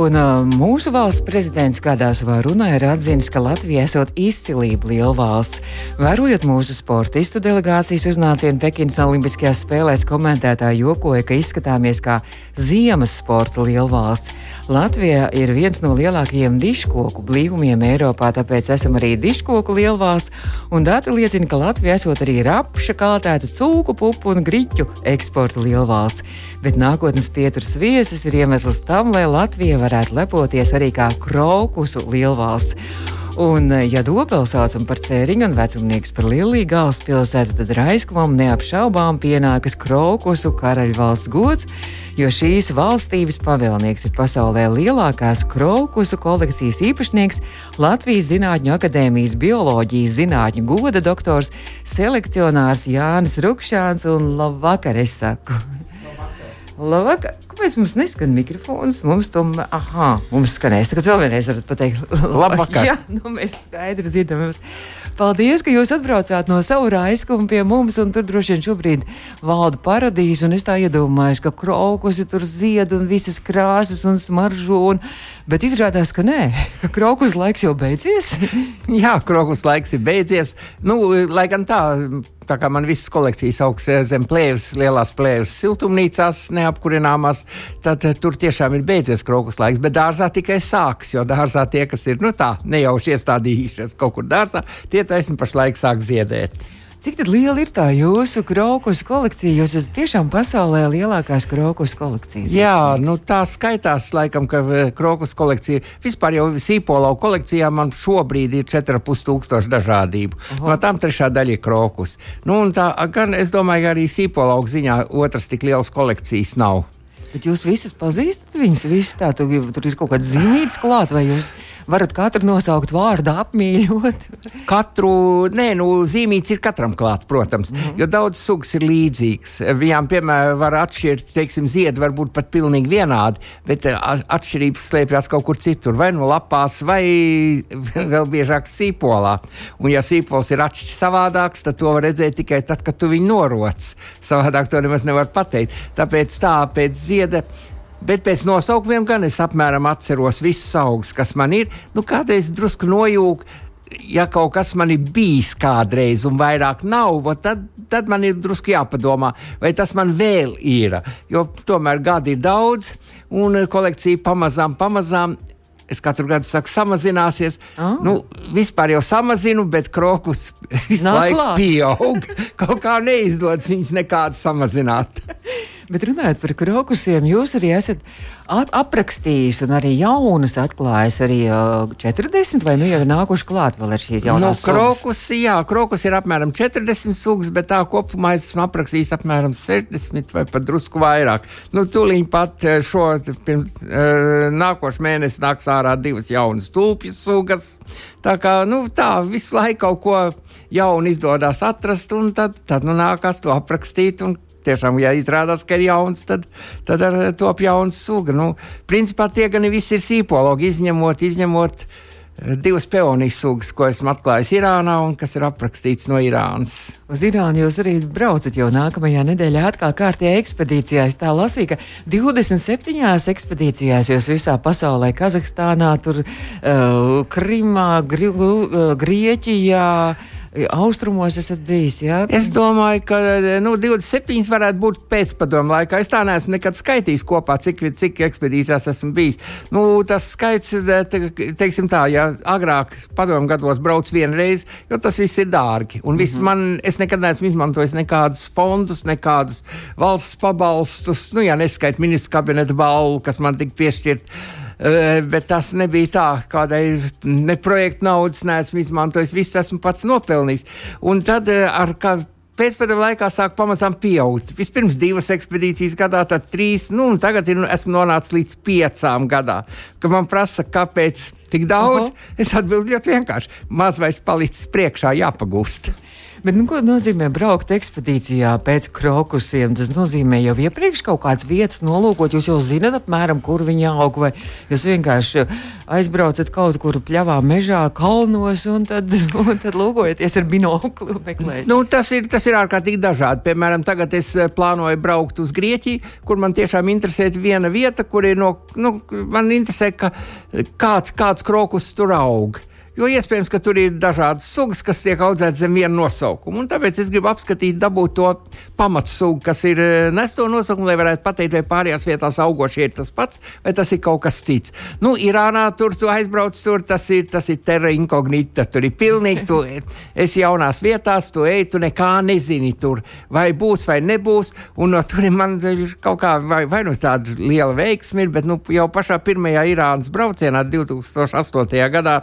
Un uh, mūsu valsts prezidents kādā savā runā ir atzinis, ka Latvija esot izcilība liela valsts. Vērojot mūsu sportistu delegācijas uznācienu Pekinas Olimpiskajās spēlēs, komentētāji jokoja, ka izskatāmies kā ziemas sporta liela valsts. Latvija ir viens no lielākajiem diškoku blīvumiem Eiropā, tāpēc esam arī diškoku lielvalsts. Un dati liecina, ka Latvija esot arī rapša, kaltētu cūku, pupu un griķu eksporta lielvalsts. Bet nākotnes pieturas viesis ir iemesls tam, lai Latvija varētu lepoties arī kā krokusu lielvalsts. Un, ja Dobeli saucam par cēriņu un vecumnieks par lielīgu galvaspilsētu, tad Raiskumam neapšaubām pienākas krokusu karaļvalsts gods, jo šīs valstības pavēlnieks ir pasaulē lielākās krokusu kolekcijas īpašnieks, Latvijas Zinātņu akadēmijas bioloģijas zinātņu goda doktors, selekcionārs Jānis Rukšāns un labvakar, es saku! Labvakar. Kāpēc mums neskan mikrofons? Mums tomēr, ah, mums skanēs. Tagad vēl vienreiz varat pateikt, labvakar. Jā, nu, mēs skaidri dzirdam. Jums. Paldies, ka jūs atbraucāt no savu raizkumu pie mums, un tur droši vien šobrīd valda paradīze, un es tā iedomājos, ka krokusi tur zied un visas krāsas un smaržo, un, bet izrādās, ka nē, ka krokus laiks jau beidzies. Jā, krokus laiks ir beidzies. Nu, lai gan tā tā kā man visas kolekcijas augsts zem plēves, lielās plēves siltumnīcās, neapkurināmās, tad tur tiešām ir beidzies krokus laiks. Bet dārzā tikai sāks, jo dārzā tie, kas ir nu, tā, nejauši iestādījušies kaut kur dārzā, tie taisni pašlaik sāk ziedēt. Cik liela ir tā jūsu krokus kolekcija? Jūs esat tiešām pasaulē lielākās krokus kolekcijas. Jā, nu, tā skaitās, laikam, ka eh, krokus kolekcija vispār jau sīpolau kolekcijā man šobrīd ir 4,5 tūkstoši dažādību. Aha. No tām trešā daļa ir krokus. Nu, tā, gan es domāju, arī sīpolau ziņā otrs tik liels kolekcijas nav. Bet jūs visus pazīstat, viņus visus tā, tur, tur ir kaut kāds zīmīts klāt, vai jūs varat katru nosaukt vārdu apmīļot? Katru, nē, nu, zīmīts ir katram klāt, protams, mm -hmm. jo daudz sugas ir līdzīgs. Viņām, piemēram, var atšķirt, teiksim, ziedi var būt pat pilnīgi vienādi, bet eh, atšķirības slēpjas kaut kur citur, vai no lapās, vai vēl biežāk sīpolā. Un, ja sīpols ir atšķirīgs savādāks, tad to var redzēt tikai tad, kad tu viņu noroc. Savādāk to nemaz nevar pateikt. Tāpēc tā pēc ziedi dzieda. Bet pēc nosaukumiem gan es apmēram atceros visus augus, kas man ir. Nu, kādreiz drusku nojūg, ja kaut kas man ir bijis kādreiz un vairāk nav, tad, tad man ir drusku jāpadomā, vai tas man vēl ir. Jo tomēr gadi ir daudz, un kolekcija pamazām, pamazām. Es katru gadu saku, samazināsies. Oh. Nu, vispār jau samazinu, bet krokus visu Nāk laiku klāt. pieaug. Kaut kā neizdodas viņas nekādu samazināt. Bet runājot par krokusiem, jūs arī esat aprakstījis un arī jaunas atklājis arī uh, 40 vai nu jau ir nākuši klāt vēl ar šīs jaunās nu, krokus. Jā, krokus ir apmēram 40 sugas, bet tā kopumā esmu aprakstījis apmēram 60 vai pat drusku vairāk. Nu, tūlīt pat šo pirms uh, nākošu mēnesi nāks ārā divas jaunas tulpju sugas. Tā kā nu, tā visu laiku kaut ko jaunu izdodas atrast, un tad, tad nu, nākas to aprakstīt. Un, tiešām, ja izrādās, ka ir jauns, tad, tad ar top jauns suga. Nu, principā tie gan visi ir sīpologi, izņemot, izņemot eh, divas peonijas sugas, ko esmu atklājis Irānā un kas ir aprakstīts no Irānas. Uz Irānu jūs arī braucat jau nākamajā nedēļā atkal kārtējā ekspedīcijā. Es tā lasīju, ka 27 ekspedīcijās jūs visā pasaulē, Kazahstānā, tur, uh, Krimā, Gri, uh, Grieķijā. Austrumos esat bijis. Jā? Es domāju, ka nu, 27 varētu būt pēcpadomu laikā. Es tā neesmu nekad skaitījis kopā, cik, cik ekspedīcijās esmu bijis. Nu, tas skaits, te, teiksim tā, ja agrāk padomu gados brauc vienreiz, jo tas viss ir dārgi. Un viss mm -hmm. man, es nekad neesmu izmantojis nekādus fondus, nekādus valsts pabalstus, nu, ja neskait ministru kabineta balvu, kas man tika piešķirt. Eh, bet tas nebija tā, kādai ne projekta naudas neesmu izmantojis, viss esmu pats nopelnījis. Un tad eh, ar kādu pēcpēdējā laikā sāk pamazām pieaugt. Vispirms divas ekspedīcijas gadā, tad trīs, nu, un tagad ir, esmu nonācis līdz piecām gadā. Kad man prasa, kāpēc tik daudz, uh -huh. es atbildēju ļoti vienkārši. Maz vairs palicis priekšā, jāpagūst. Bet, nu, ko nozīmē braukt ekspedīcijā pēc krokusiem? Tas nozīmē jau iepriekš kaut kādas vietas nolūkot. Jūs jau zinat, apmēram, kur viņi aug. Vai jūs vienkārši aizbraucat kaut kur pļavā, mežā, kalnos un tad, un tad lūkojaties ar binokli un meklējat. Nu, tas, ir, tas ir ārkārtīgi dažādi. Piemēram, tagad es eh, plānoju braukt uz Grieķiju, kur man tiešām interesē viena vieta, kur ir no. Nu, man interesē, ka kāds, kāds krokus tur aug. Jo iespējams, ka tur ir dažādas sugas, kas tiek audzētas zem viena nosaukuma. Tāpēc es gribu apskatīt, dabūt to pamatsugu, kas ir eh, nes to nosaukumu, lai varētu pateikt, vai pārējās vietās augošie ir tas pats, vai tas ir kaut kas cits. Nu, Irānā tur tu aizbrauc, tur tas ir, tas ir terra incognita. Tur ir pilnīgi, tu esi jaunās vietās, tu ej, tu nekā nezini tur, vai būs vai nebūs. Un no tur man ir kaut kā, vai, vai nu tāda liela veiksme ir, bet nu, jau pašā pirmajā Irānas braucienā 2008. gadā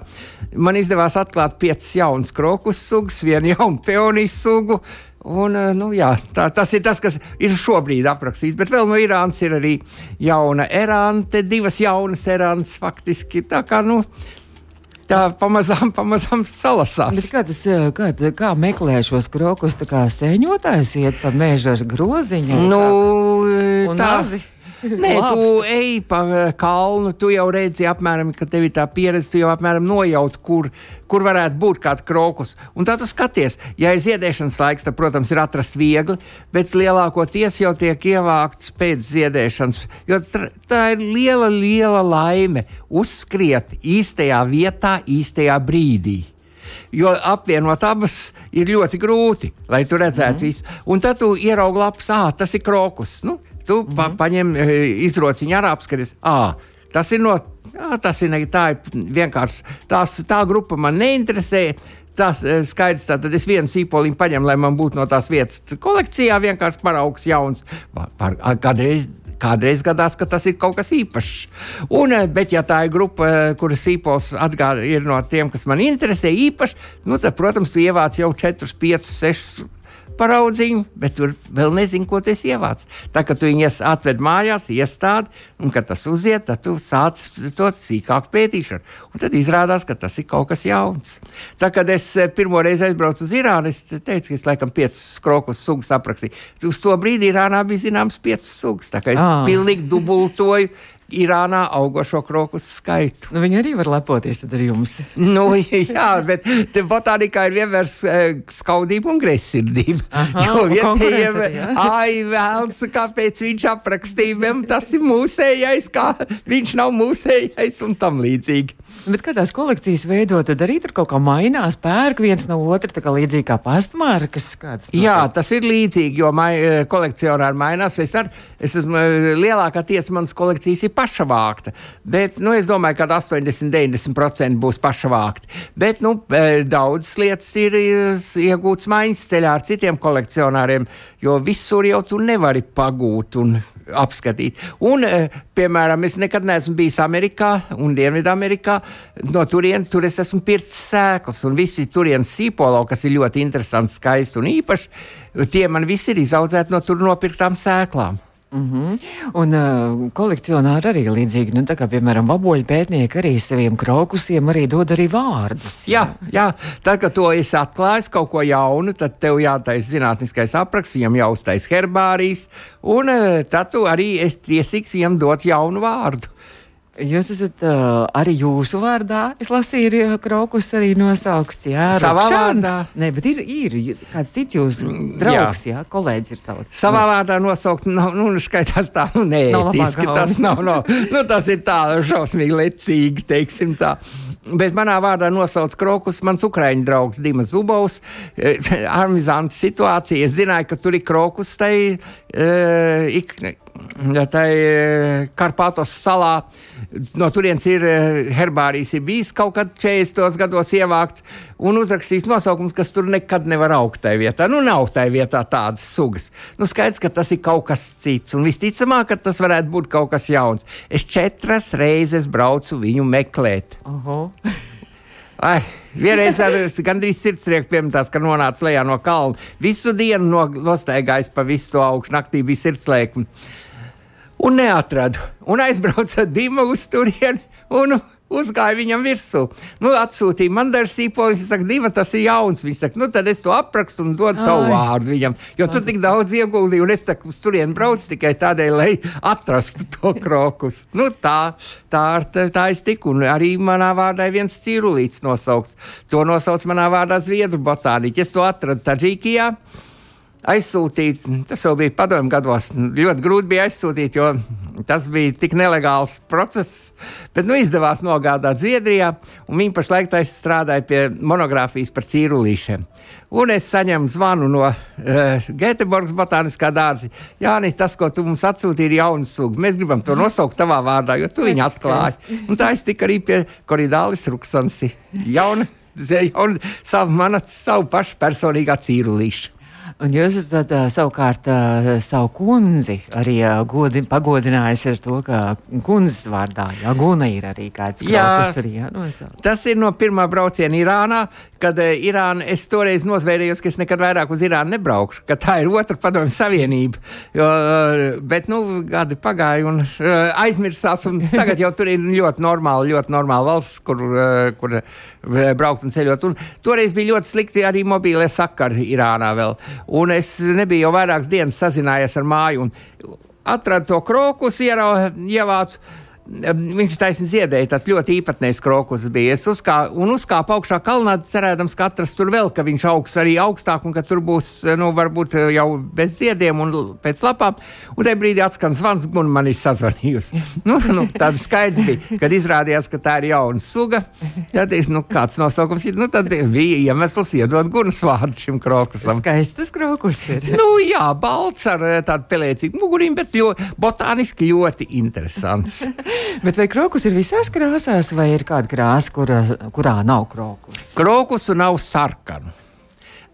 man izdevās atklāt piecas jaunas krokus sugas, vienu jaunu peonijas sugu. Un, eh, nu, jā, tā, tas ir tas, kas ir šobrīd aprakstīts. Bet vēl no Irānas ir arī jauna erante, divas jaunas erantes faktiski. Tā kā, nu, tā pamazām, pamazām salasās. Bet kā, tas, eh, kā, kā meklē šos krokus? Tā kā sēņotājs iet pa mēža groziņu? Nu, tā, tā. Nē, tu ej pa eh, kalnu, tu jau redzi, apmēram, ka tev ir tā pieredze, tu jau apmēram nojaut, kur, kur varētu būt kāds krokus. Un tā tu skaties, ja ir ziedēšanas laiks, tad, protams, ir atrast viegli, bet lielākoties jau tiek ievākts pēc ziedēšanas. Jo tā ir liela, liela laime uzskriet īstajā vietā, īstajā brīdī jo apvienot abas ir ļoti grūti, lai tu redzētu mm. visu. Un tad tu ieraugi lapas, ah, tas ir krokus. Nu, Tu mm -hmm. pa, mhm. paņem e, izrociņu ar apskaties, ah, tas ir no. Jā, tas ir, ne, tā ir vienkārši tās, tā grupa man neinteresē. Tas ir skaidrs, tad es vienu sīpoliņu paņemu, lai man būtu no tās vietas kolekcijā vienkārši paraugs jauns. Par, par, kādreiz, kādreiz gadās, ka tas ir kaut kas īpašs. Un, e, bet, ja tā ir grupa, kuras sīpols atgāda, ir no tiem, kas man interesē īpaši, nu, tad, protams, tu ievāc jau 4, 5, 6 paraudziņu, bet tur vēl nezinu, ko tas ievāc. Tā kā tu viņus atved mājās, iestādi, un kad tas uziet, tad tu sāc to sīkāk pētīšanu. Un tad izrādās, ka tas ir kaut kas jauns. Tā kad es eh, pirmo reizi aizbraucu uz Irānu, es teicu, ka es laikam piecas krokus sugas aprakstīju. Uz to brīdi Irānā bija zināms piecas sugas. Tā kā es ah. pilnīgi dubultoju Irānā augošo kroku skaitu. Nu, viņi arī var lepoties ar jums. nu, jā, bet botānikā ir vienmēr eh, skaudība un greizsirdība. Jo vietējiem, ai, vēls, kāpēc viņš aprakstīja, tas ir mūsējais, kā viņš nav mūsējais un tam līdzīgi. Bet, kad tās kolekcijas veido, tad arī tur kaut kā mainās, pērk viens no otra, tā kā līdzīgi kā pastmarkas. Kāds, no Jā, tas ir līdzīgi, jo mai, eh, kolekcionāri mainās. Es, ar, es esmu eh, lielākā tiesa, manas kolekcijas ir paša vākta. Bet, nu, es domāju, ka 80-90% būs paša vākta. Bet, nu, eh, daudzas lietas ir iegūtas maiņas ceļā ar citiem kolekcionāriem, jo visur jau tu nevari pagūt un apskatīt. Un, piemēram, es nekad neesmu bijis Amerikā un Dienvidamerikā no turienes tur es esmu pircis sēklas, un visi turienes sīpolo, kas ir ļoti interesants, skaists un īpašs, tie man visi ir izaudzēti no tur nopirktām sēklām. Mm -hmm. Un uh, kolekcionāri arī līdzīgi, nu, kā, piemēram, vaboļu pētnieki arī saviem krokusiem arī dod arī vārdus. Jā, jā. tad, kad to esi atklājis kaut ko jaunu, tad tev jātaisa zinātniskais apraksts, viņam jāuztais herbārijas, un uh, tad tu arī esi tiesīgs viņam dot jaunu vārdu. Jūs esat uh, arī jūsu vārdā. Es lasīju, krokus arī nosaukts. Jā, savā Rokšāns. vārdā. Nē, bet ir, ir kāds cits jūsu draugs, jā, jā kolēģis ir sauc. Savā no. vārdā nosaukt, nav, nu, nu, skaitās tā, nu, nē, tiski, tas nav, no, nu, tas ir tā šausmīgi lecīgi, teiksim tā. Bet manā vārdā nosauc krokus mans ukraiņu draugs Dimas Zubovs. Armizants situācija. Es zināju, ka tur ir krokus tai, uh, tai Karpātos salā. No turienes ir eh, herbārijas, ir bijis kaut kad 40 gados ievākts un uzrakstījis nosaukums, kas tur nekad nevar augt tajā vietā. Nu, nav tajā vietā tādas sugas. Nu, skaidrs, ka tas ir kaut kas cits, un visticamāk, ka tas varētu būt kaut kas jauns. Es četras reizes braucu viņu meklēt. Uh -huh. Ai, vienreiz ar gandrīz sirdsprieku piemetās, ka nonāca lejā no kalna. Visu dienu no, nostaigājis pa visu to augšu, naktī bija sirdsliekme un neatradu. Un aizbraucu ar Dīmu uz turieni. Un uzgāja viņam virsū. Nu, atsūtīja man dažu sīpoli, viņš saka, divi tas ir jauns. Viņš saka, nu tad es to aprakstu un dodu tavu vārdu viņam. Jo tu tik daudz ieguldīji, un es tā uz turien braucu tikai tādēļ, lai atrastu to krokus. Nu, tā, tā, tā, tā es tiku, un arī manā vārdā ir viens cirulīts nosaukts. To nosauc manā vārdā Zviedru botāniķi. Es to atradu Tadžīkijā aizsūtīt. Tas vēl bija padomju gados. Ļoti grūti bija aizsūtīt, jo tas bija tik nelegāls process. Bet nu, izdevās nogādāt Zviedrijā, un viņi pašlaik strādāja pie monogrāfijas par cīrulīšiem. Un es saņemu zvanu no uh, Göteborgas botāniskā dārza. Jā, nē, tas, ko tu mums atsūtīji, ir jauns suga. Mēs gribam to nosaukt tavā vārdā, jo tu viņu atklāji. Un tā es tiku arī pie Koridālis Ruksansi. Jauna, jauna, savu, mana, savu pašu personīgā cīrulīša. Un jūs esat uh, savukārt uh, savu kundzi arī uh, godi, pagodinājis ar to, ka kundzes vārdā jā, Guna ir arī kāds kas arī jānosauc. Tas ir no pirmā brauciena Irānā, kad uh, Irāna, es toreiz nozvērījos, ka es nekad vairāk uz Irānu nebraukšu, ka tā ir otra padomju savienība. Jo, uh, bet, nu, gadi pagāja un uh, aizmirsās, un tagad jau tur ir ļoti normāli, ļoti normāli valsts, kur, uh, kur uh, braukt un ceļot. Un toreiz bija ļoti slikti arī mobīlie sakari Irānā vēl. Un es nebiju jau vairākas dienas sazinājies ar māju atradu to krokus, ievācu. Viņš taisnība ziedēja, tas ļoti īpatnējs krokus bija. Es uzkāpu un uzkāpu augšā kalnā, cerēdams, ka atrast tur vēl, ka viņš augs arī augstāk un ka tur būs, nu, varbūt jau bez ziediem un pēc lapām. Un tajā brīdī atskan zvans, un man ir sazvanījusi. nu, nu, tāda skaidrs bija, kad izrādījās, ka tā ir jauna suga. Tad, nu, kāds nosaukums ir, nu, tad bija iemesls iedot gunas vārdu šim krokusam. Skaistas krokus ir. nu, jā, balts ar tādu pelēcīgu mugurīm, bet ļoti botāniski ļoti interesants. Bet vai krokus ir visās krāsās, vai ir kāda krāsa, kurā, kurā nav krokus? Krokusu nav sarkanu.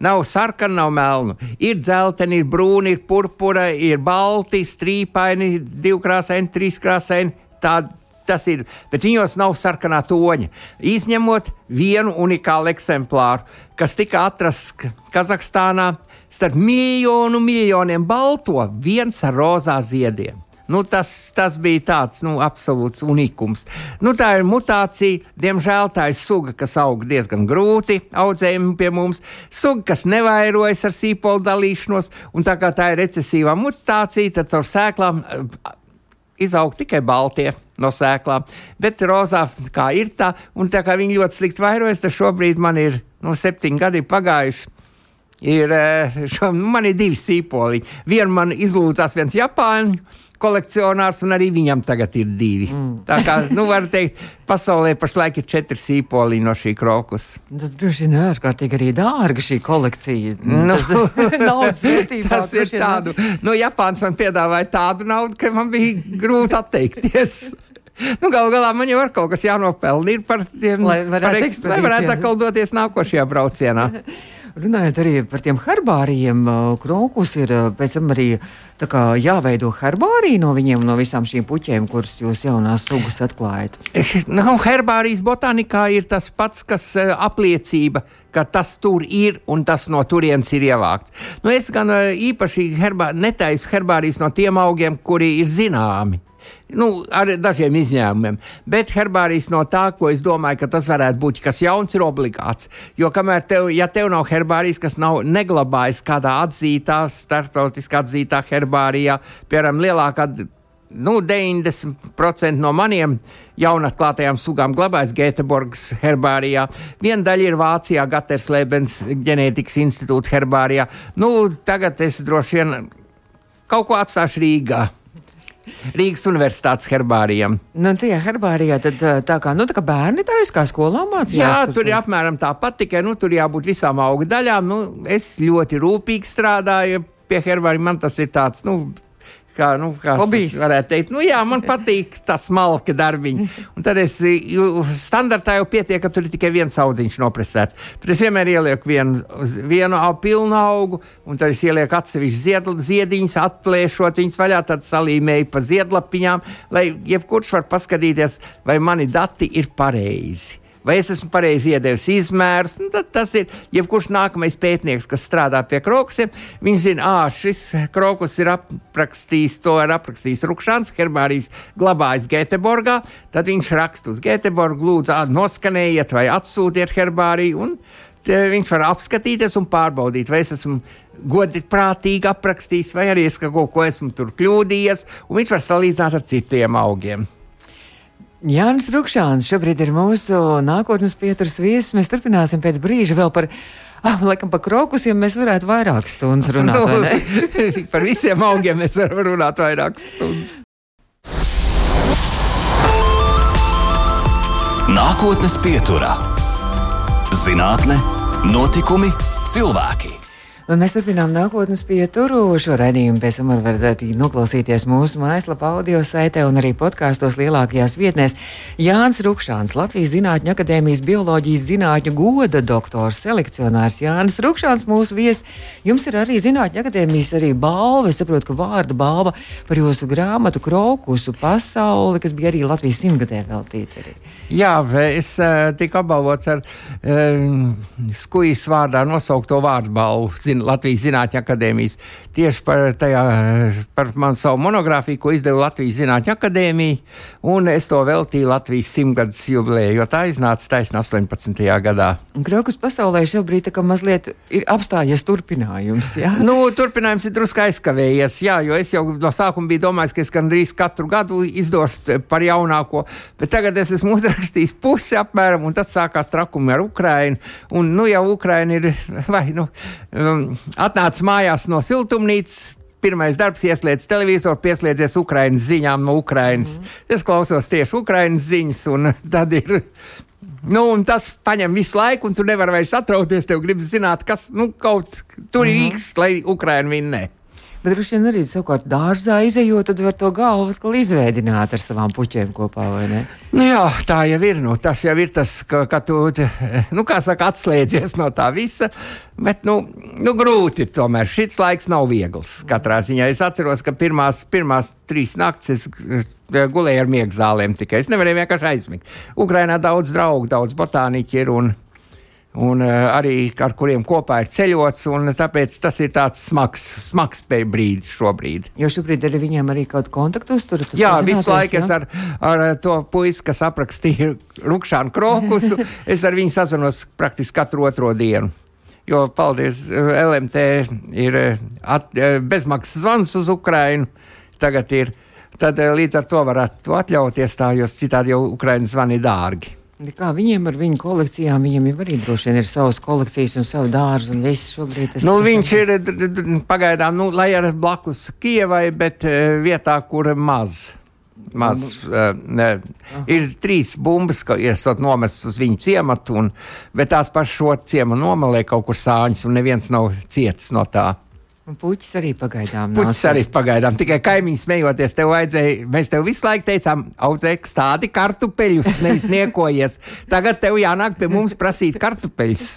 Nav sarkana, nav melna. Ir dzelteni, ir brūni, ir purpura, ir balti, strīpaini, divkrāsaini, trīskrāsaini. Tādi tas ir, bet viņos nav sarkanā toņa. Izņemot vienu unikālu eksemplāru, kas tika atrasts Kazahstānā starp miljonu miljoniem balto, viens ar rozā ziediem. Nu, tas, tas bija tāds nu, absolūts unikums. Nu, tā ir mutācija. Diemžēl tā ir suga, kas aug diezgan grūti audzējumi pie mums. Suga, kas nevairojas ar sīpolu dalīšanos, un tā kā tā ir recesīvā mutācija, tad caur sēklām eh, izaug tikai baltie no sēklām. Bet rozā kā ir tā, un tā kā viņi ļoti slikti vairojas, tad šobrīd man ir nu, septiņi gadi pagājuši. Ir, eh, šo, nu, man ir divi sīpoli. Vienu man izlūdzās viens Japāņu kolekcionārs, un arī viņam tagad ir divi. Mm. Tā kā, nu, var teikt, pasaulē pašlaik ir četri sīpoli no šī krokus. Tas droši vien ir ārkārtīgi arī dārga šī kolekcija. Nu, tas daudz vērtībā. Tas ir tādu, nu, Japāns man piedāvāja tādu naudu, ka man bija grūti atteikties. nu, Galu galā man jau ir kaut kas jānopelna. Ir par tiem, lai varētu, par, lai varētu atkal doties nākošajā braucienā. Runājot arī par tiem herbārijiem, krokus ir pēc tam arī jāveido herbārija no viņiem, no visām šīm puķēm, kuras jūs jaunās sugas atklājat. Nu, herbārijas botānikā ir tas pats, kas apliecība, ka tas tur ir un tas no turienes ir ievākts. Nu, es gan īpaši herbā, netaisu herbārijas no tiem augiem, kuri ir zināmi. Nu, ar dažiem izņēmumiem. Bet herbārijas no tā, ko es domāju, ka tas varētu būt kas jauns, ir obligāts. Jo kamēr tev, ja tev nav herbārijas, kas nav neglabājis kādā atzītā, starptautiskā atzītā herbārijā, piemēram, lielākā. Nu, 90% no maniem jaunatklātajām sugām glabājas Gēteburgas herbārijā. Viena daļa ir Vācijā, Gaterslēbens ģenētikas institūta herbārijā. Nu, tagad es droši vien kaut ko atstāšu Rīgā. Rīgas Universitātes herbārijam. Nu, tajā herbārijā tad tā kā, nu, tā kā bērni tā kā skolā mācījās. Jā, tur, tur ir apmēram tāpat, tikai nu, tur jābūt visām auga daļām. Nu, es ļoti rūpīgi strādāju pie herbārija. Man tas ir tāds, nu, kā, nu, kā varētu teikt, nu, jā, man patīk tas smalki darbiņi. Un tad es standartā jau pietiek, ka tur ir tikai viens audziņš nopresēts. Tad es vienmēr ielieku vienu, vienu au, pilnu augu, un tad es ielieku atsevišķu zied, ziediņus, atplēšot viņus vaļā, tad salīmēju pa ziedlapiņām, lai jebkurš var paskatīties, vai mani dati ir pareizi. Vai es esmu pareizi iedevis izmērus. Nu, tad tas ir jebkurš nākamais pētnieks, kas strādā pie krokusiem. Viņš zina, ah, šis krokus ir aprakstījis, to ir aprakstījis Rukšāns, Herbārijas glabājis Göteborgā. Tad viņš raksta uz Göteborgu, lūdzu, noskanējiet vai atsūtiet Herbāriju. Viņš var apskatīties un pārbaudīt, vai es esmu godīgi, prātīgi aprakstījis, vai arī es kaut ko esmu tur kļūdījies, un viņš var salīdzināt ar citiem augiem. Jānis Rukšāns šobrīd ir mūsu nākotnes pieturas viesis. Mēs turpināsim pēc brīža vēl par. Ah, laikam par krokusiem mēs varētu vairāk stundas runāt. nu, par visiem augiem mēs varam runāt vairāk stundas. Nākotnes pieturā - zinātne, notikumi, cilvēki. Un mēs turpinām nākotnes pieturu. Šo raidījumu pēc tam varat noklausīties mūsu mājaslapā, audio saitē un arī podkāstos lielākajās vietnēs. Jānis Rukšāns, Latvijas Zinātņu akadēmijas bioloģijas zinātņu goda doktors, selekcionārs Jānis Rukšāns, mūsu viesis. Jums ir arī Zinātņu akadēmijas arī balva. Es saprotu, ka vārda balva par jūsu grāmatu Krokusu pasauli, kas bija arī Latvijas simtgadē veltīta. Arī. Jā, es uh, tiku apbalvots ar uh, skujas vārdā nosaukto vārdu balvu zin, Latvijas Zinātņu akadēmijas. Tieši par, tajā, par manu savu monogrāfiju, ko izdeva Latvijas Zinātņu akadēmija, un es to veltīju Latvijas simtgadus jubilejai, jo tā iznāca taisnā 18. gadā. Krokus pasaulē šobrīd mazliet ir apstājies turpinājums. Jā? Nu, turpinājums ir drusku aizkavējies, jā, jo es jau no sākuma biju domājis, ka es gandrīz katru gadu izdošu par jaunāko, bet tagad es esmu uzrakstījis pusi apmēram, un tad sākās trakumi ar Ukrainu. Un, nu, jau Ukraina ir, vai, nu, um, atnācis mājās no siltumnīcas. Pirmais darbs, ieslēdz televizoru, pieslēdzies Ukraiņas ziņām no Ukraiņas. Mm. Es klausos tieši Ukraiņas ziņas, un tad ir. Nu, tas prasa visu laiku, un tu nevari vairs atrauties. Tev gribas zināt, kas nu, kaut tur ir mm -hmm. īkšķis, lai Ukraiņa vinnē. Bet droši vien arī savukārt dārzā izējot, tad var to galvu atkal izveidināt ar savām puķiem kopā, vai ne? Nu jā, tā jau ir. Nu, tas jau ir tas, ka, ka tu, nu, kā saka, atslēdzies no tā visa. Bet, nu, nu grūti tomēr. Šis laiks nav viegls. Katrā ziņā es atceros, ka pirmās, pirmās trīs naktis eh, gulēju ar miega zālēm tikai. Es nevarēju vienkārši aizmigt. Ukrainā daudz draugu, daudz botāniķi ir un un uh, arī ar kuriem kopā ir ceļots. Tāpēc tas ir tāds smags, smags brīdis šobrīd. Jo šobrīd ar viņiem arī kaut kāda kontakta uzturat? Jā, visu laiku es ar, ar to puisi, kas aprakstīja Rukšānu krokusu, es ar viņu sazinos praktiski katru otro dienu. Jo, paldies, LMT ir at, bezmaksas zvans uz Ukrainu. Tagad ir. Tad līdz ar to varētu atļauties tā, jo citādi jau Ukraiņas zvani dārgi. Kā viņiem ar viņu kolekcijām, viņiem jau arī droši vien ir savas kolekcijas un savu dārzu un viss šobrīd. Nu, viņš ir pagaidām, nu, lai arī blakus Kievai, bet uh, vietā, kur maz. Maz, uh, ne, ir trīs bumbas, kas ir nomestas uz viņu ciematu, un, bet tās pašas šo ciemu nomalē kaut kur sāņus, un neviens nav cietis no tā. Un puķis arī pagaidām. Puķis arī pagaidām. Tikai kaimiņš smejoties, tev vajadzēja. Mēs tev visu laiku teicām, audzē tādi kartupeļus, nevis niekojies. Tagad tev jānāk pie mums prasīt kartupeļus.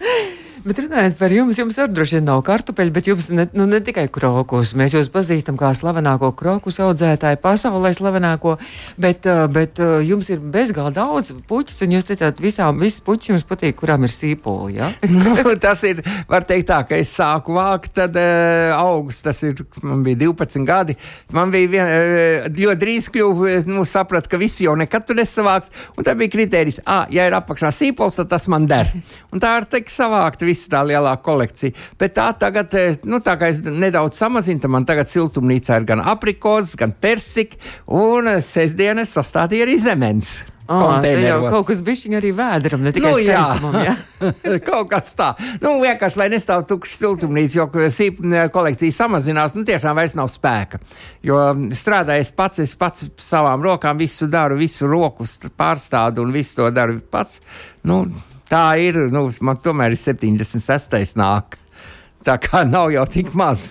Bet runājot par jums, jums arī droši vien nav kartupeļu, bet jums ne, nu, ne tikai krokus. Mēs jūs pazīstam kā slavenāko krokus audzētāju, pasaulē slavenāko, bet, uh, bet uh, jums ir bezgalīgi daudz puķis, un jūs teicāt, visām, visas puķis jums patīk, kurām ir sīpoli. Ja? nu, tas ir, var teikt tā, ka es sāku vākt, tad uh, augsts, tas ir, man bija 12 gadi. Man bija vien, uh, ļoti drīz kļuvu, nu, saprat, ka visi jau nekad tur nesavāks, un tā bija kritērijs, ah, ja ir apakšā sīpols, tad tas man der. Un tā ir teikt savākt visa tā lielā kolekcija. Bet tā tagad, eh, nu, tā kā es nedaudz samazinu, tad man tagad siltumnīcā ir gan aprikozes, gan persika, un eh, sestdienas sastādīja arī zemens. Oh, jau kaut kas bišķiņ arī vēdram, ne tikai nu, skaistumam. Jā. kaut kas tā. Nu, vienkārši, lai nestāv tukšs siltumnīca, jo sīp kolekcija samazinās, nu tiešām vairs nav spēka. Jo strādājot pats, es pats savām rokām visu daru, visu rokas pārstādu un visu to daru pats. Nu, Tā ir, nu, man tomēr ir 76. nāk. Tā kā nav jau tik maz.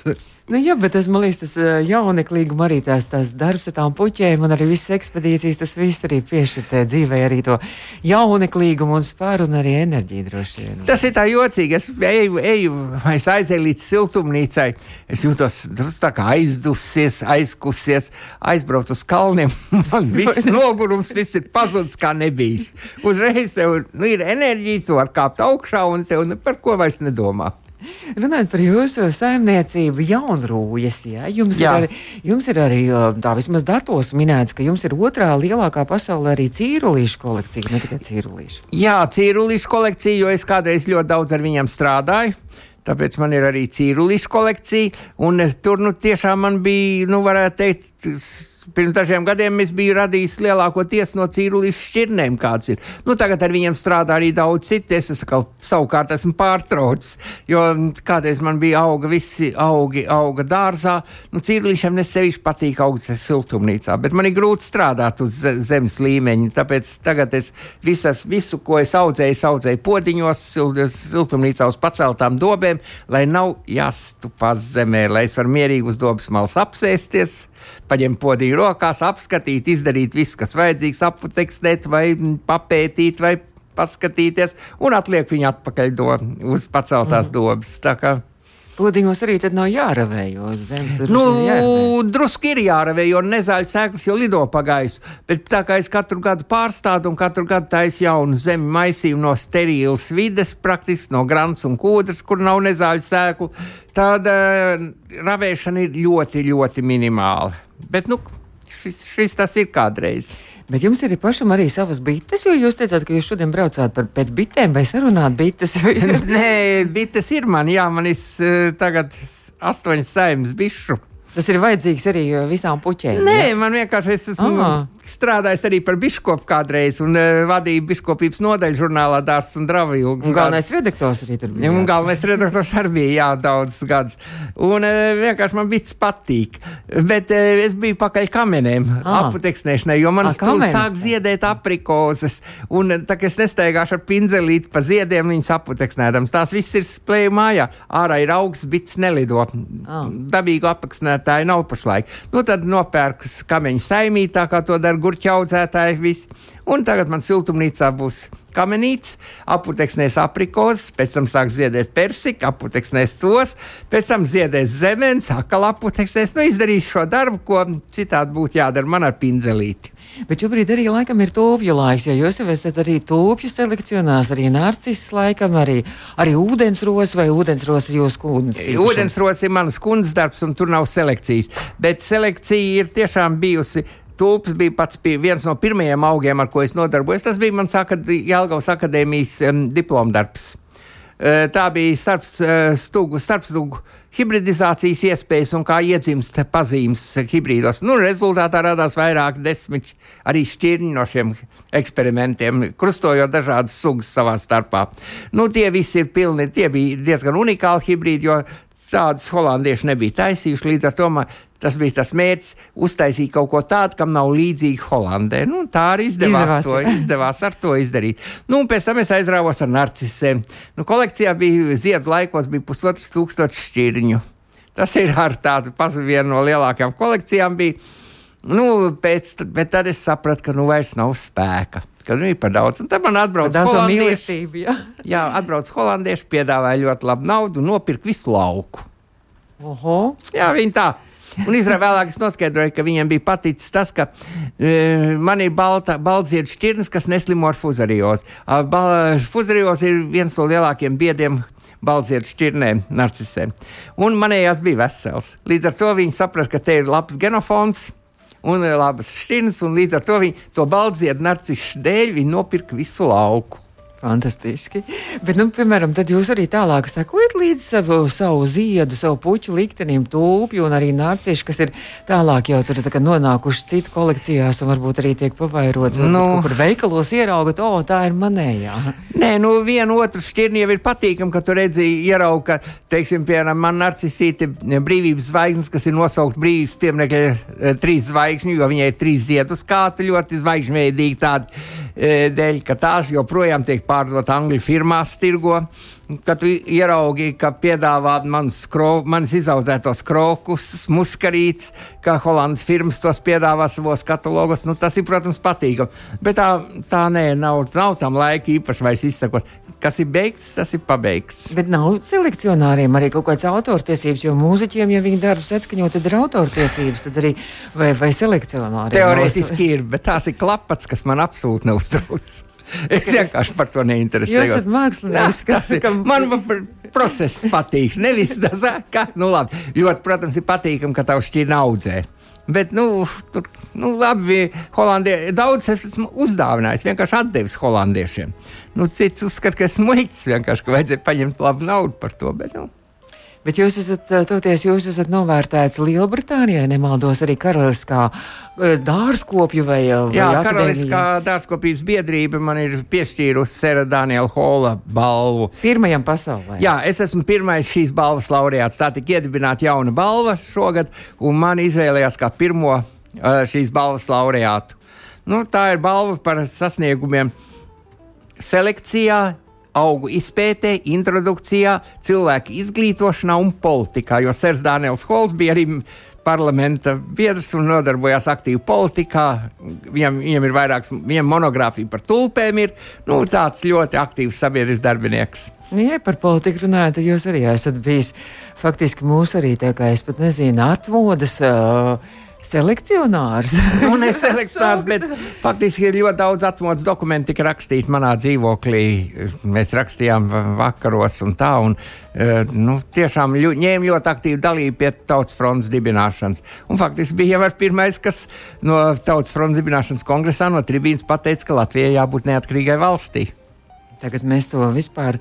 Nu, jā, bet man liekas, tas jauneklīguma arī tās, tās darbs ar tām puķēm un arī visas ekspedīcijas, tas viss arī piešķirtē dzīvē arī to jauneklīgumu un spāru un arī enerģiju droši vien. Tas ir tā jocīgi. Es eju, eju es aizēju līdz siltumnīcai. Es jūtos tā kā aizdusies, aizkusies, aizbraucu uz kalniem. Man viss nogurums, viss ir pazudis kā nebijis. Uzreiz tev nu, ir enerģija, tu vari kāpt augšā un tev par ko vairs nedomā. Runājot par jūsu saimniecību, jaunrūjas, ja? jums, jā. ir arī, jums ir arī tā vismaz datos minēts, ka jums ir otrā lielākā pasaulē arī cīrulīšu kolekcija, ne tikai cīrulīšu. Jā, cīrulīšu kolekcija, jo es kādreiz ļoti daudz ar viņiem strādāju. Tāpēc man ir arī cīrulīšu kolekcija, un tur nu, tiešām man bija, nu, varētu teikt, pirms dažiem gadiem es biju radījis lielākoties no cīrulīšu šķirnēm, kāds ir. Nu, tagad ar viņiem strādā arī daudz citu. Es esmu savukārt esmu pārtraucis, jo kādreiz man bija auga, visi augi auga dārzā. Nu, cīrulīšiem nesevišķi patīk augt siltumnīcā, bet man ir grūti strādāt uz zemes līmeņa. Tāpēc tagad es visas, visu, ko es audzēju, es audzēju podiņos, siltumnīcā uz paceltām dobēm, lai nav jāstupas zemē, lai es varu mierīgi uz dobas malas apsēsties paņemt podīju rokās, apskatīt, izdarīt visu, kas vajadzīgs, aputekstēt vai papētīt vai paskatīties, un atliek viņu atpakaļ do, uz paceltās mm. dobas. Podiņos arī nav jāravē, jo zemes nu, ir drusku ir jāravē, jo nezāļu sēklas jau lido pa gaisu. Bet tā kā es katru gadu pārstādu un katru gadu taisu jaunu zemi maisīju no sterilas vides, praktiski no grants un kūdras, kur nav nezāļu sēklu, tad uh, ravēšana ir ļoti, ļoti minimāla. Bet, nu, šis, šis tas ir kādreiz. Bet jums ir pašam arī savas bites, jo jūs teicāt, ka jūs šodien braucāt par pēc bitēm vai sarunāt bites. Nē, bites ir man, jā, man ir uh, tagad astoņas saimnes bišu. Tas ir vajadzīgs arī visām puķēm. Nē, ja? man vienkārši es esmu ah. Strādājis arī par biškopu kādreiz un uh, vadīju biškopības nodaļu žurnālā Dārsts un Dravīlgs. Un galvenais redaktors arī tur bija. Un galvenais redaktors arī bija, jā, daudz gadus. Un uh, vienkārši man bits patīk. Bet uh, es biju pakaļ kamenēm, ah. aputeksnēšanai, jo man stūl sāk ziedēt aprikozes. Un tā kā es nestaigāšu ar pinzelīti pa ziediem, viņas aputeksnēdams. Tās viss ir splēju mājā. Ārā ir augsts, bits nelido. Ah. Dabīgu apaksnē audzētāji nav pašlaik. Nu, tad nopērks kameņu saimī, tā kā to dara gurķa audzētāji. Visi. Un tagad man siltumnīcā būs kamenīts, aputeksnēs aprikozes, pēc tam sāk ziedēt persika, aputeksnēs tos, pēc tam ziedēs zemens, akal aputeksnēs. Nu, izdarīs šo darbu, ko citādi būtu jādara man ar pinzelīti. Bet šobrīd arī laikam ir tūpju laiks, jo jūs jau esat arī tūpju selekcionās, arī narcis laikam, arī, arī ūdensros vai ūdensros ir jūsu kūdens. Ūdensros ir manas kundzes darbs un tur nav selekcijas, bet selekcija ir tiešām bijusi Tulps bija pats pie, viens no pirmajiem augiem, ar ko es nodarbojos. Tas bija mans akad, Jālgavas akadēmijas um, diplomdarbs. Uh, tā bija starpstūgu, uh, starpstūgu hibridizācijas iespējas un kā iedzimst pazīmes hibrīdos. Nu, rezultātā radās vairāk desmit arī šķirņi no šiem eksperimentiem, krustojot dažādas sugas savā starpā. Nu, tie visi ir pilni, tie bija diezgan unikāli hibrīdi, jo tādus holandieši nebija taisījuši. Līdz ar to man, tas bija tas mērķis uztaisīt kaut ko tādu, kam nav līdzīgi Holandē. Nu, tā arī izdevās, izdevās. To, izdevās ar to izdarīt. Nu, pēc tam es aizrāvos ar narcisiem. Nu, kolekcijā bija ziedu laikos bija pusotrs tūkstoši šķirņu. Tas ir ar tādu vienu no lielākajām kolekcijām. Bija. Nu, pēc, bet tad es sapratu, ka nu vairs nav spēka ka nu, ir par daudz. Un tad man atbrauc holandieši. Jā. jā, atbrauc holandieši, piedāvāja ļoti labu naudu nopirka visu lauku. Oho. Jā, viņi tā. Un īstenībā vēlāk es noskaidroju, ka viņiem bija paticis tas, ka e, man ir balta, baltziedus šķirnes, kas neslimo ar fuzariozi. Fuzariozi ir viens no lielākiem biediem baltziedus šķirnēm, narcisēm. Un manējās bija vesels. Līdz ar to viņi saprata, ka te ir labs genofons un labas šķirnes, un līdz ar to viņi to baldziedu narcišu dēļ nopirka visu lauku. Fantastiski. Bet, nu, piemēram, tad jūs arī tālāk sekojat līdzi savu, savu ziedu, savu puķu liktenim, tulpju un arī nārcieši, kas ir tālāk jau tur tā nonākuši citu kolekcijās un varbūt arī tiek pavairots. Nu, kur veikalos ieraugat, o, tā ir manējā. Nē, nu, vienu otru šķirni jau ir patīkami, ka tu redzi, ierauga, ka, teiksim, piemēram, man narcisīti brīvības zvaigznes, kas ir nosaukt brīvības pieminekļa eh, trīs zvaigžņu, jo viņai ir trīs ziedus kāti ļoti zvaigžņveidīgi tādi dēļ, ka tās joprojām tiek pārdot angļu firmās, tirgo. kad ieraugi, ka piedāvā manas, skro, manas izaudzētos krokus, muskarītes, kā Holandas firmas tos piedāvā savos katalogos, nu, tas ir, protams, patīkami. Bet tā, tā nē, nav, nav tam laika īpaši vairs izsakot. Kas ir beigts, tas ir pabeigts. Bet nav selekcionāriem arī kaut kādas autortiesības, jo mūziķiem, ja viņi darbus atskaņo, tad ir autortiesības, tad arī vai, vai selekcionāriem. Teorētiski ir, bet tās ir klapats, kas man absolūti neuztrauc. Es vienkārši par to neinteresējos. Jūs esat mākslinieks, kas ir. Man process patīk. Nevis tas, ka, nu labi, ļoti, protams, ir patīkami, ka tavu šķirni audzē. Bet, nu, tur, nu, labi, Holandie, daudz esmu uzdāvinājis, vienkārši atdevis holandiešiem. Nu, cits uzskata, ka esmu muļķis, vienkārši, ka vajadzēja paņemt labu naudu par to. Bet, nu, Bet jūs esat, toties, jūs esat novērtēts Lielbritānijā, nemaldos arī karaliskā dārzkopju vai, vai Jā, karaliskā dārzkopības biedrība man ir piešķīrusi Sera Daniela Hola balvu. Pirmajam pasaulē. Jā, es esmu pirmais šīs balvas laureāts. Tā tika iedibināta jauna balva šogad, un man izvēlējās kā pirmo šīs balvas laureātu. Nu, tā ir balva par sasniegumiem selekcijā, augu izpētē, introdukcijā, cilvēku izglītošanā un politikā. Jo Sērs Dānijas Hols bija arī parlamenta biedrs un nodarbojās aktīvi politikā. Viņam, viņam ir vairākas, viņam monogrāfija par tulpēm, ir nu, tāds ļoti aktīvs sabiedrisks darbinieks. Nu, ja par politiku runājot, tad jūs arī esat bijis faktiski mūsu arī tā kā es pat nezinu, atmodas. Uh, Selekcionārs. nu, ne selekcionārs, bet faktiski ir ļoti daudz atmodas dokumentu, tika rakstīti manā dzīvoklī. Mēs rakstījām vakaros un tā. Un, uh, nu, tiešām ļu, ņēma ļoti aktīvu dalību pie Tautas fronts dibināšanas. Un faktiski bija jau pirmais, kas no Tautas fronts dibināšanas kongresā no tribīnas pateica, ka Latvijai jābūt neatkarīgai valstī. Tagad mēs to vispār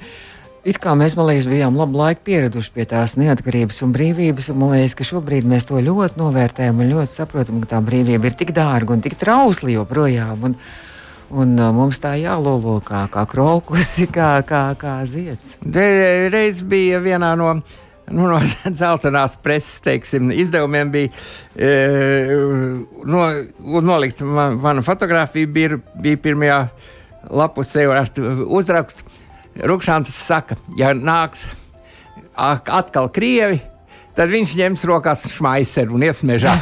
It kā mēs, man liekas, bijām labu laiku pieraduši pie tās neatkarības un brīvības, un man liekas, ka šobrīd mēs to ļoti novērtējam un ļoti saprotam, ka tā brīvība ir tik dārga un tik trausla joprojām. Un, un uh, mums tā jālūko kā, kā krokus, kā, kā, kā zieds. Reiz bija vienā no nu, no dzeltenās preses teiksim, izdevumiem bija e, no, nolikt man, mana fotografija, bija, bija pirmajā lapusē ar uzrakstu. Rukšāns saka, ja nāks atkal krievi, tad viņš ņems rokās šmaiseru un iesmežā.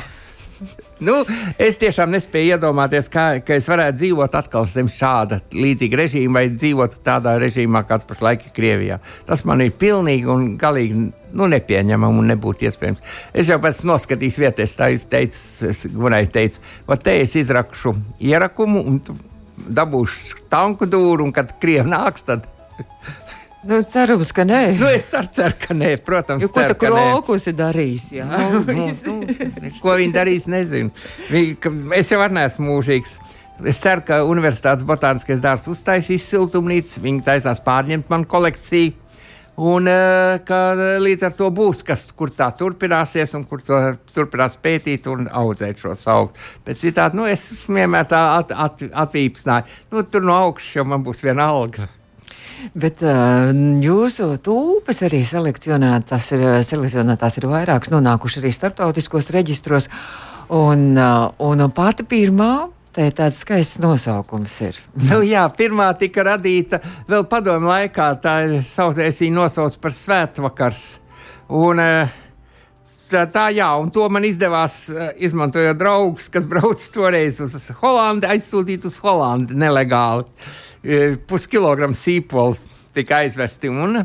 nu, es tiešām nespēju iedomāties, kā, ka es varētu dzīvot atkal zem šāda līdzīga režīma vai dzīvot tādā režīmā, kāds pašlaik ir Krievijā. Tas man ir pilnīgi un galīgi nu, nepieņemami un nebūtu iespējams. Es jau pēc noskatījos vietas, tā es teicu, es Gunai teicu, va te es izrakšu ierakumu un dabūšu tanku dūru, un kad Krievi nāks, tad Nu, cerams, ka nē. Nu, es ceru, cer, ka nē. Protams, jo, ko tā krokus ir darījis? Nu, nu, nu, ko viņi darīs, nezinu. Es jau neesmu mūžīgs. Es ceru, ka Universitātes botāniskais dārzs uztaisīs siltumnīcu. Viņi taisās pārņemt manu kolekciju. Un uh, ka līdz ar to būs, kas, kur tā turpināsies, un kur to turpinās pētīt un audzēt šo augu. Bet citādi, nu, es vienmēr tā at, at, atvīpsnāju. Nu, tur no augšas jau man būs viena alga. Bet uh, jūsu tulpes arī selekcionētās ir, selekcionētās ir vairākas, nonākuši arī starptautiskos reģistros. Un, uh, un pati pirmā Tā ir tāds skaists nosaukums. Ir. nu, jā, pirmā tika radīta vēl padomu laikā. Tā ir saucējis viņa nosauc par svētvakars. Un, tā, tā, jā, un to man izdevās, izmantojot draugus, kas brauc toreiz uz Holandi, aizsūtīt uz Holandi nelegāli. Uh, puskilogramu sīpolu tika aizvesti. Un,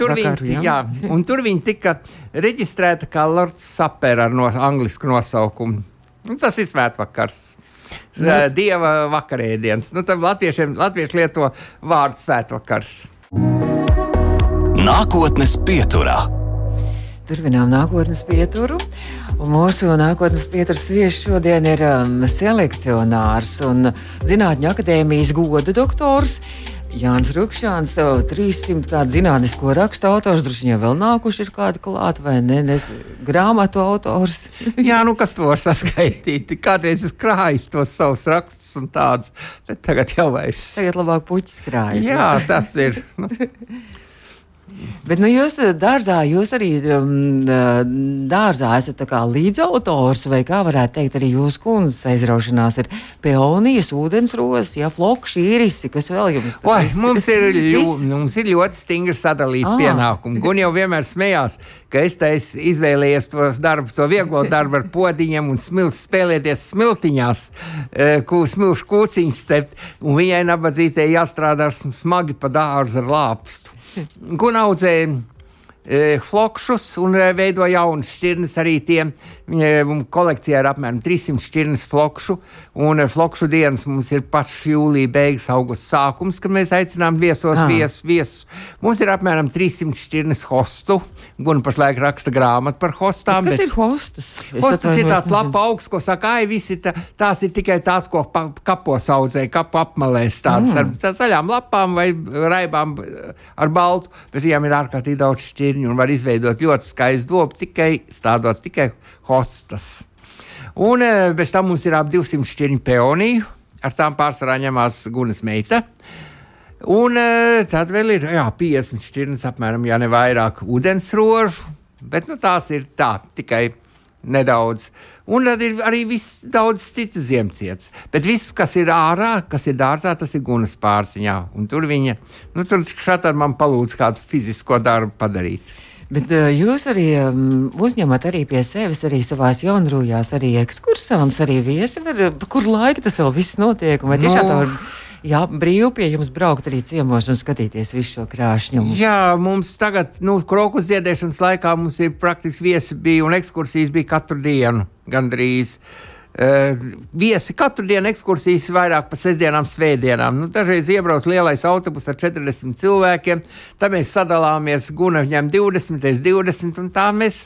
tur, viņi, jā. Jā, tur viņi tika reģistrēti kā Lords Sapper ar no, anglisku nosaukumu. Un nu, tas ir svētvakars. Nu. Dieva vakarēdienas. Nu, latviešiem, latvieši lieto vārdu svētvakars. Nākotnes pieturā. Turpinām nākotnes pieturu. Un mūsu nākotnes pieturas viesis šodien ir um, selekcionārs un Zinātņu akadēmijas goda doktors. Jānis Rukšāns, 300 kādu zinātnisko rakstu autors, droši vien vēl nākuši ir kādi klāti vai ne, nes grāmatu autors. Jā, nu kas to var saskaitīt? Kādreiz es krāju tos savus rakstus un tādus, bet tagad jau vairs. Tagad labāk puķis krāja. Jā, tas ir. Nu. Bet nu, jūs eh, dārzā, jūs arī um, eh, dārzā esat līdzautors, vai kā varētu teikt, arī jūsu kundzes aizraušanās ir peonijas, ūdensros, ja flokši, īrisi, kas vēl jums tur ir? Mums, ir ļu, mums ir ļoti stingri sadalīti ah. pienākumi. Gun jau vienmēr smējās, ka es taisu izvēlējies to darbu, to vieglo darbu ar podiņiem un smilts spēlēties smiltiņās, eh, ko smilšu kūciņas cept, un viņai nabadzītē jāstrādā smagi pa dārzu ar lāpstu. Gun audzēja e, flokšus un e, veido jaunas šķirnes arī tiem kolekcijā ir apmēram 300 šķirnes flokšu, un eh, flokšu dienas mums ir pašs jūlija beigas, augusta sākums, kad mēs aicinām viesos ah. viesus. Viesus. Mums ir apmēram 300 šķirnes hostu, un pašlaik raksta grāmatu par hostām. Bet kas bet... ir hostas? Es hostas ir tāds lapa augsts, ko saka, ai, visi tā, tās ir tikai tās, ko pa, kapos audzēja, kapu apmalēs tādas mm. ar zaļām lapām vai raibām ar baltu, bet viņām ir ārkārtīgi daudz šķirņu un var izveidot ļoti skaistu dobu tikai stādot tikai hostas. Un eh, bez tam mums ir ap 200 šķirņu peoniju, ar tām pārsvarā ņemās Gunas meita. Un eh, tad vēl ir jā, 50 šķirnes, apmēram, ja ne vairāk ūdensrožu, bet nu, tās ir tā, tikai nedaudz. Un tad ir arī viss daudz citas ziemcietas. Bet viss, kas ir ārā, kas ir dārzā, tas ir gunas pārziņā. Un tur viņa, nu, tur šādi man palūdz kādu fizisko darbu padarīt. Bet uh, jūs arī um, uzņemat arī pie sevis, arī savās jaunrūjās, arī ekskursants, arī viesi. Var, kur laika tas vēl viss notiek? Vai tiešām no. tā var? Jā, brīvi pie jums braukt arī ciemos un skatīties visu šo krāšņu. Jā, mums tagad, nu, krokus ziedēšanas laikā mums ir praktiski viesi bija un ekskursijas bija katru dienu gandrīz. Uh, viesi katru dienu ekskursijas vairāk par sestdienām, svētdienām. Nu, dažreiz iebrauc lielais autobus ar 40 cilvēkiem, tad mēs sadalāmies, guna viņam 20, 20, un tā mēs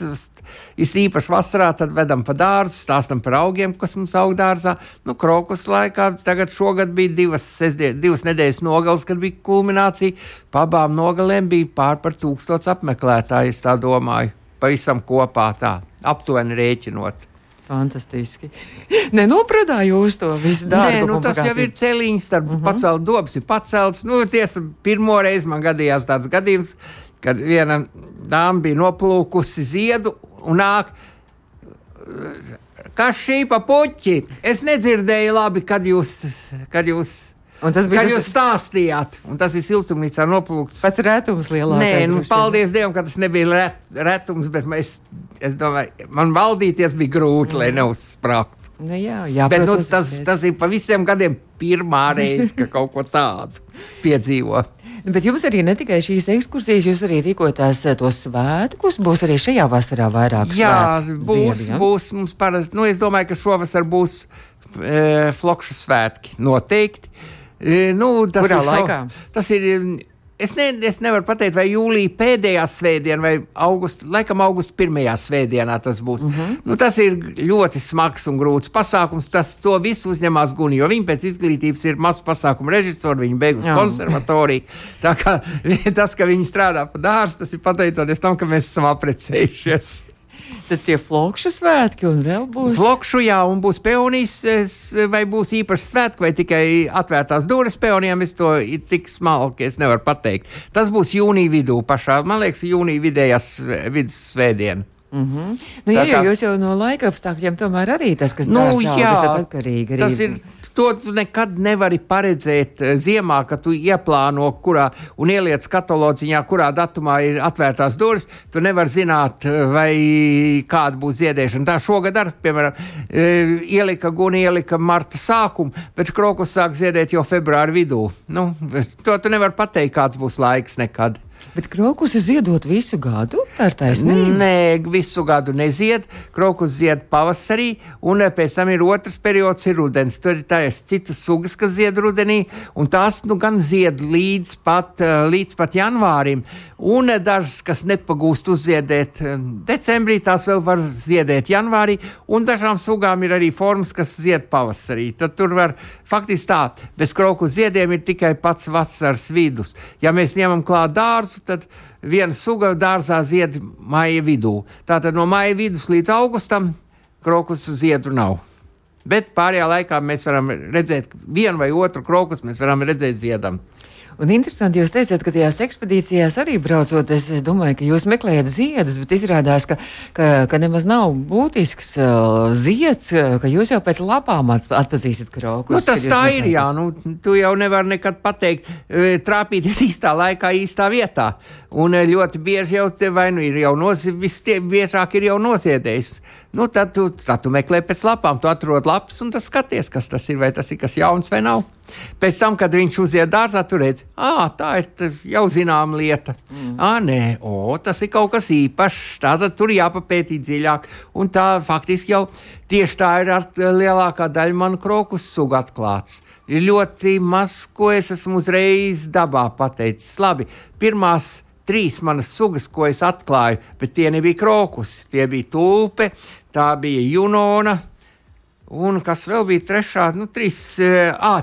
īpaši vasarā vedam pa dārzu, stāstam par augiem, kas mums aug dārzā. Nu, krokus laikā tagad šogad bija divas, sestdien, divas nedēļas nogales, kad bija kulminācija. Pa abām nogalēm bija pār par tūkstots apmeklētāju, es tā domāju, pavisam kopā tā, aptuveni rēķinot. Fantastiski. Nenopradā jūs to visu darbu. Nē, nu, tas jau ir celiņš, starp uh mhm. -huh. pacelt dobs, ir pacelts. Nu, tiesa, pirmo reizi man gadījās tāds gadījums, kad viena dāma bija noplūkusi ziedu un nāk. Kas šī pa puķi? Es nedzirdēju labi, kad jūs, kad jūs tas bija. Kad jūs stāstījāt, un tas ir siltumnīcā noplūkts. Pats retums lielākais. Nē, nu, paldies Dievam, ka tas nebija ret, retums, bet mēs, es domāju, man valdīties bija grūti, mm. lai neuzsprāgtu. Nu, jā, jā, bet nu, tas, tas ir pa visiem gadiem pirmā reize, ka kaut ko tādu piedzīvo. Bet jums arī ne tikai šīs ekskursijas, jūs arī rīkojatās eh, tos svētkus. Būs arī šajā vasarā vairāk Jā, svētku, būs, ziedi, ja? būs mums parasti. Nu, es domāju, ka šovasar būs e, flokšu svētki noteikti. Nu, tas Kurā ir laikā? Šo, tas ir. Es, ne, es nevaru pateikt, vai jūlijā pēdējā svētdienā vai augusta, laikam augusta pirmajā svētdienā tas būs. Mm -hmm. nu, tas ir ļoti smags un grūts pasākums. Tas to visu uzņemās Guni, jo viņa pēc izglītības ir mazs pasākumu režisors, viņa beigusi konservatoriju. Tā kā tas, ka viņi strādā pa dārstu, tas ir pateicoties tam, ka mēs esam apprecējušies. Tad tie flokšu svētki un vēl būs. Flokšu, jā, un būs peonijas, vai būs īpašs svētki, vai tikai atvērtās durvis peonijām. Es to tik smalki es nevaru pateikt. Tas būs jūnija vidū pašā, man liekas, jūnija vidējās vidus svētdiena. Mm -hmm. nu, jā, kā... Jūs jau no laika apstākļiem tomēr arī tas, kas nu, dārzā, jā, tas ir atkarīgi. Arī. Tas ir To nekad nevari paredzēt eh, ziemā, kad tu ieplāno, kurā un ieliec katalodziņā, kurā datumā ir atvērtās durvis. Tu nevari zināt, eh, vai kāda būs ziedēšana. Tā šogad ar, piemēram, eh, ielika guni, ielika marta sākumu, bet krokus sāk ziedēt jau februāra vidū. Nu, to tu nevari pateikt, kāds būs laiks nekad. Bet krokus ziedot visu gadu? Tā ir taisnība. Nē, visu gadu nezied. Krokus zied pavasarī, un pēc tam ir otrs periods, ir rudens. Tur ir tādas citas sugas, kas zied rudenī, un tās nu, gan zied līdz pat, eh, līdz pat janvārim. Un dažas, kas nepagūst uzziedēt eh, decembrī, tās vēl var ziedēt janvārī, un dažām sugām ir arī formas, kas zied pavasarī. Tad tur var faktiski tā, bez kroku ziediem ir tikai pats vasaras vidus. Ja mēs ņemam klāt dārzu, tad viena suga dārzā zied maija vidū. Tātad no maija vidus līdz augustam krokus ziedu nav. Bet pārējā laikā mēs varam redzēt vienu vai otru krokus, mēs varam redzēt ziedam. Un interesanti, jūs teicāt, ka tajās ekspedīcijās arī braucot, es, es domāju, ka jūs meklējat ziedus, bet izrādās, ka, ka, ka nemaz nav būtisks uh, zieds, ka jūs jau pēc lapām atpazīstat krokus. Nu, tas tā ir, jā, nu, tu jau nevar nekad pateikt, e, trāpīties īstā laikā, īstā vietā. Un e, ļoti bieži jau te vai nu ir jau noziedējis, biežāk ir jau noziedējis. Nu, tad, tu, tad tu meklē pēc lapām, tu atrod lapas un tas skaties, kas tas ir, vai tas ir kas jauns vai nav. Pēc tam, kad viņš uziet dārzā, tur redz, ah, tā ir jau zināma lieta. Mm. Ah, nē, o, tas ir kaut kas īpašs. Tātad tur jāpapētī dziļāk. Un tā faktiski jau tieši tā ir ar lielākā daļa manu krokus sugu atklāts. Ir ļoti maz, ko es esmu uzreiz dabā pateicis. Labi, pirmās trīs manas sugas, ko es atklāju, bet tie nebija krokus, tie bija tulpe, tā bija Junona. Un kas vēl bija trešā, nu, trīs,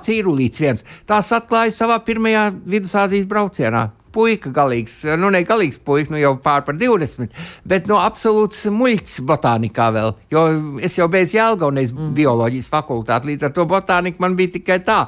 cīrulīts viens. Tās atklāja savā pirmajā vidusāzijas braucienā. Puika galīgs, nu, ne galīgs puika, nu jau pār par 20, bet no absolūts muļķis botānikā vēl. Jo es jau beidzu Jēlgaunes mm. bioloģijas fakultāti, līdz ar to botānika man bija tikai tā.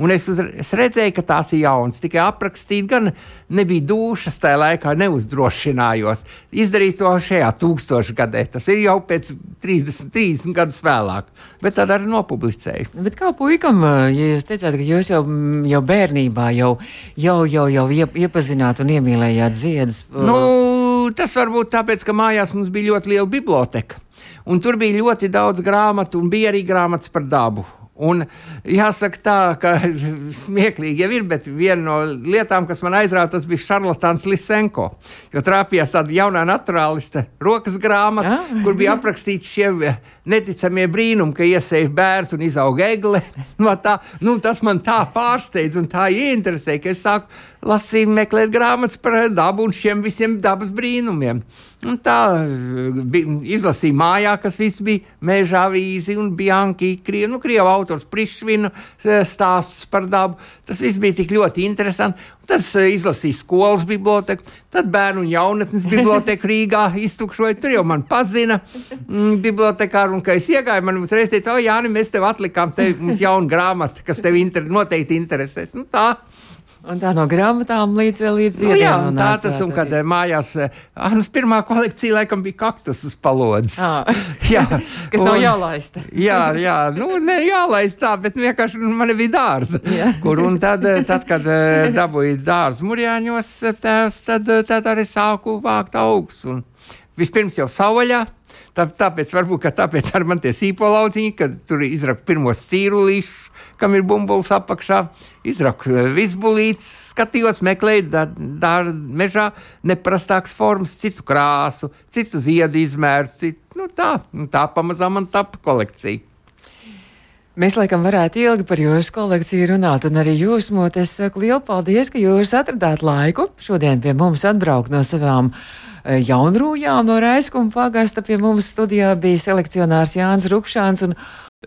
Un es, uz, es redzēju, ka tās ir jaunas, tikai aprakstīt, gan nebija dušas tajā laikā, neuzdrošinājos. Izdarīt to šajā tūkstošgadē, tas ir jau pēc 30, 30 gadus vēlāk, bet tad arī nopublicēju. Bet kā puikam, ja jūs teicāt, ka jūs jau, jau bērnībā jau, jau, jau, jau iepazināt un iemīlējāt ziedus? Nu, tas varbūt tāpēc, ka mājās mums bija ļoti liela biblioteka. Un tur bija ļoti daudz grāmatu, un bija arī grāmatas par dabu. Un jāsaka, tā, ka smieklīgi jau ir, bet viena no lietām, kas man aizrāva, tas bija Šarlatāns Lisenko. Jo trāpījās tāda jaunā naturālista rokas grāmata, ja? kur bija aprakstīti šie neticamie brīnumi, ka iesēja bērns un izauga egle. No tā, nu, tas man tā pārsteidz un tā ieinteresēja, ka es sāku lasīt, meklēt grāmatas par dabu un šiem visiem dabas brīnumiem. Un tā izlasīja mājā, kas viss bija meža avīzi un Bianchi, krievu, nu, krievu autors Prišvinu stāstus par dabu. Tas viss bija tik ļoti interesanti. Tas izlasīja skolas biblioteku, tad bērnu un jaunatnes biblioteku Rīgā iztukšoja. Tur jau man pazina mm, bibliotekāru, un kad es iegāju, man uzreiz teica, o, Jāni, mēs tev atlikām, tev mums jaunu grāmatu, kas tev inter noteikti interesēs. Nu, tā. Un tā no grāmatām līdz līdz nu, jā, tā tas un kad arī. mājās, Annas pirmā kolekcija laikam bija kaktus uz palodzes. Ah. jā, kas un, nav jālaista. jā, jā, nu ne jālaista tā, bet vienkārši man bija dārza. kur un tad, tad kad dabūju dārzu murjāņos, tās, tad, tad arī sāku vākt augus. Un vispirms jau savaļā. Tā, tāpēc varbūt tāpēc ar man tie sīpolauciņi, kad tur izraka pirmos cīrulīšus kam ir bumbulis apakšā. Izraku eh, visbulītes, skatījos, meklēju dārza mežā neprastāks formas, citu krāsu, citu ziedu izmēru. Citu, nu tā, nu tā pamazām man tapa kolekcija. Mēs laikam varētu ilgi par jūsu kolekciju runāt, un arī jūs, Mot, es saku lielu paldies, ka jūs atradāt laiku šodien pie mums atbraukt no savām eh, jaunrūjām no Raiskuma pagasta. Pie mums studijā bija selekcionārs Jānis Rukšāns, un,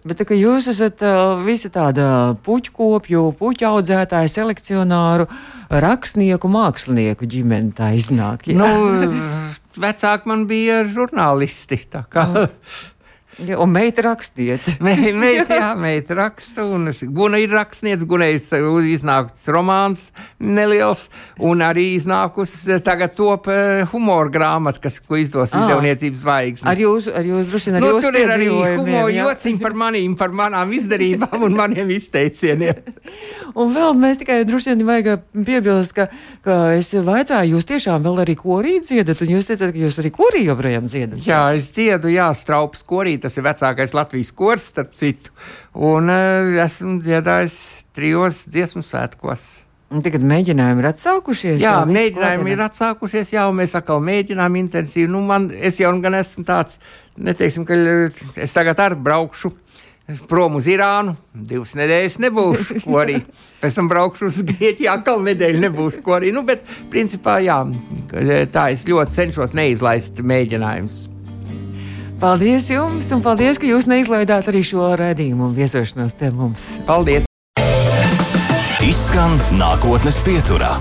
Bet tā, jūs esat uh, visi tāda puķu kopju, puķu audzētāja, selekcionāru, rakstnieku, mākslinieku ģimene. Tā iznāk. Jā. Nu, vecāki man bija žurnālisti. Ja, un meita rakstniece. Me, meita, jā, meita raksta. Un Guna ir rakstniece, Guna ir iznākusi romāns neliels, un arī iznākusi tagad top uh, humora grāmata, kas, ko izdos ah. izdevniecības zvaigznes. Ar jūs, ar jūs droši vien arī. Nu, tur ir arī humora jociņi par manīm, par manām izdarībām un maniem izteicieniem. un vēl mēs tikai droši vien vajag piebilst, ka, ka es vaicāju, jūs tiešām vēl arī korī dziedat, un jūs teicat, ka jūs arī korī joprojām dziedat. Jā, es dziedu, jā, straupas korī tas ir vecākais Latvijas kurs, starp citu. Un uh, esmu dziedājis trijos dziesmu svētkos. Un tagad mēģinājumi ir atsākušies. Jā, mēģinājumi ir atsākušies, jā, un mēs atkal mēģinām intensīvi. Nu, man, es jau gan esmu tāds, neteiksim, ka es tagad arī braukšu prom uz Irānu. Divas nedēļas nebūšu, ko arī pēc tam braukšu uz Grieķiju, atkal nedēļu nebūšu, ko arī. Nu, bet, principā, jā, tā es ļoti cenšos neizlaist mēģinājumus. Paldies jums, un paldies, ka jūs neizlaidāt arī šo raidījumu un viesošanos pie mums. Paldies! Izskan nākotnes pieturā.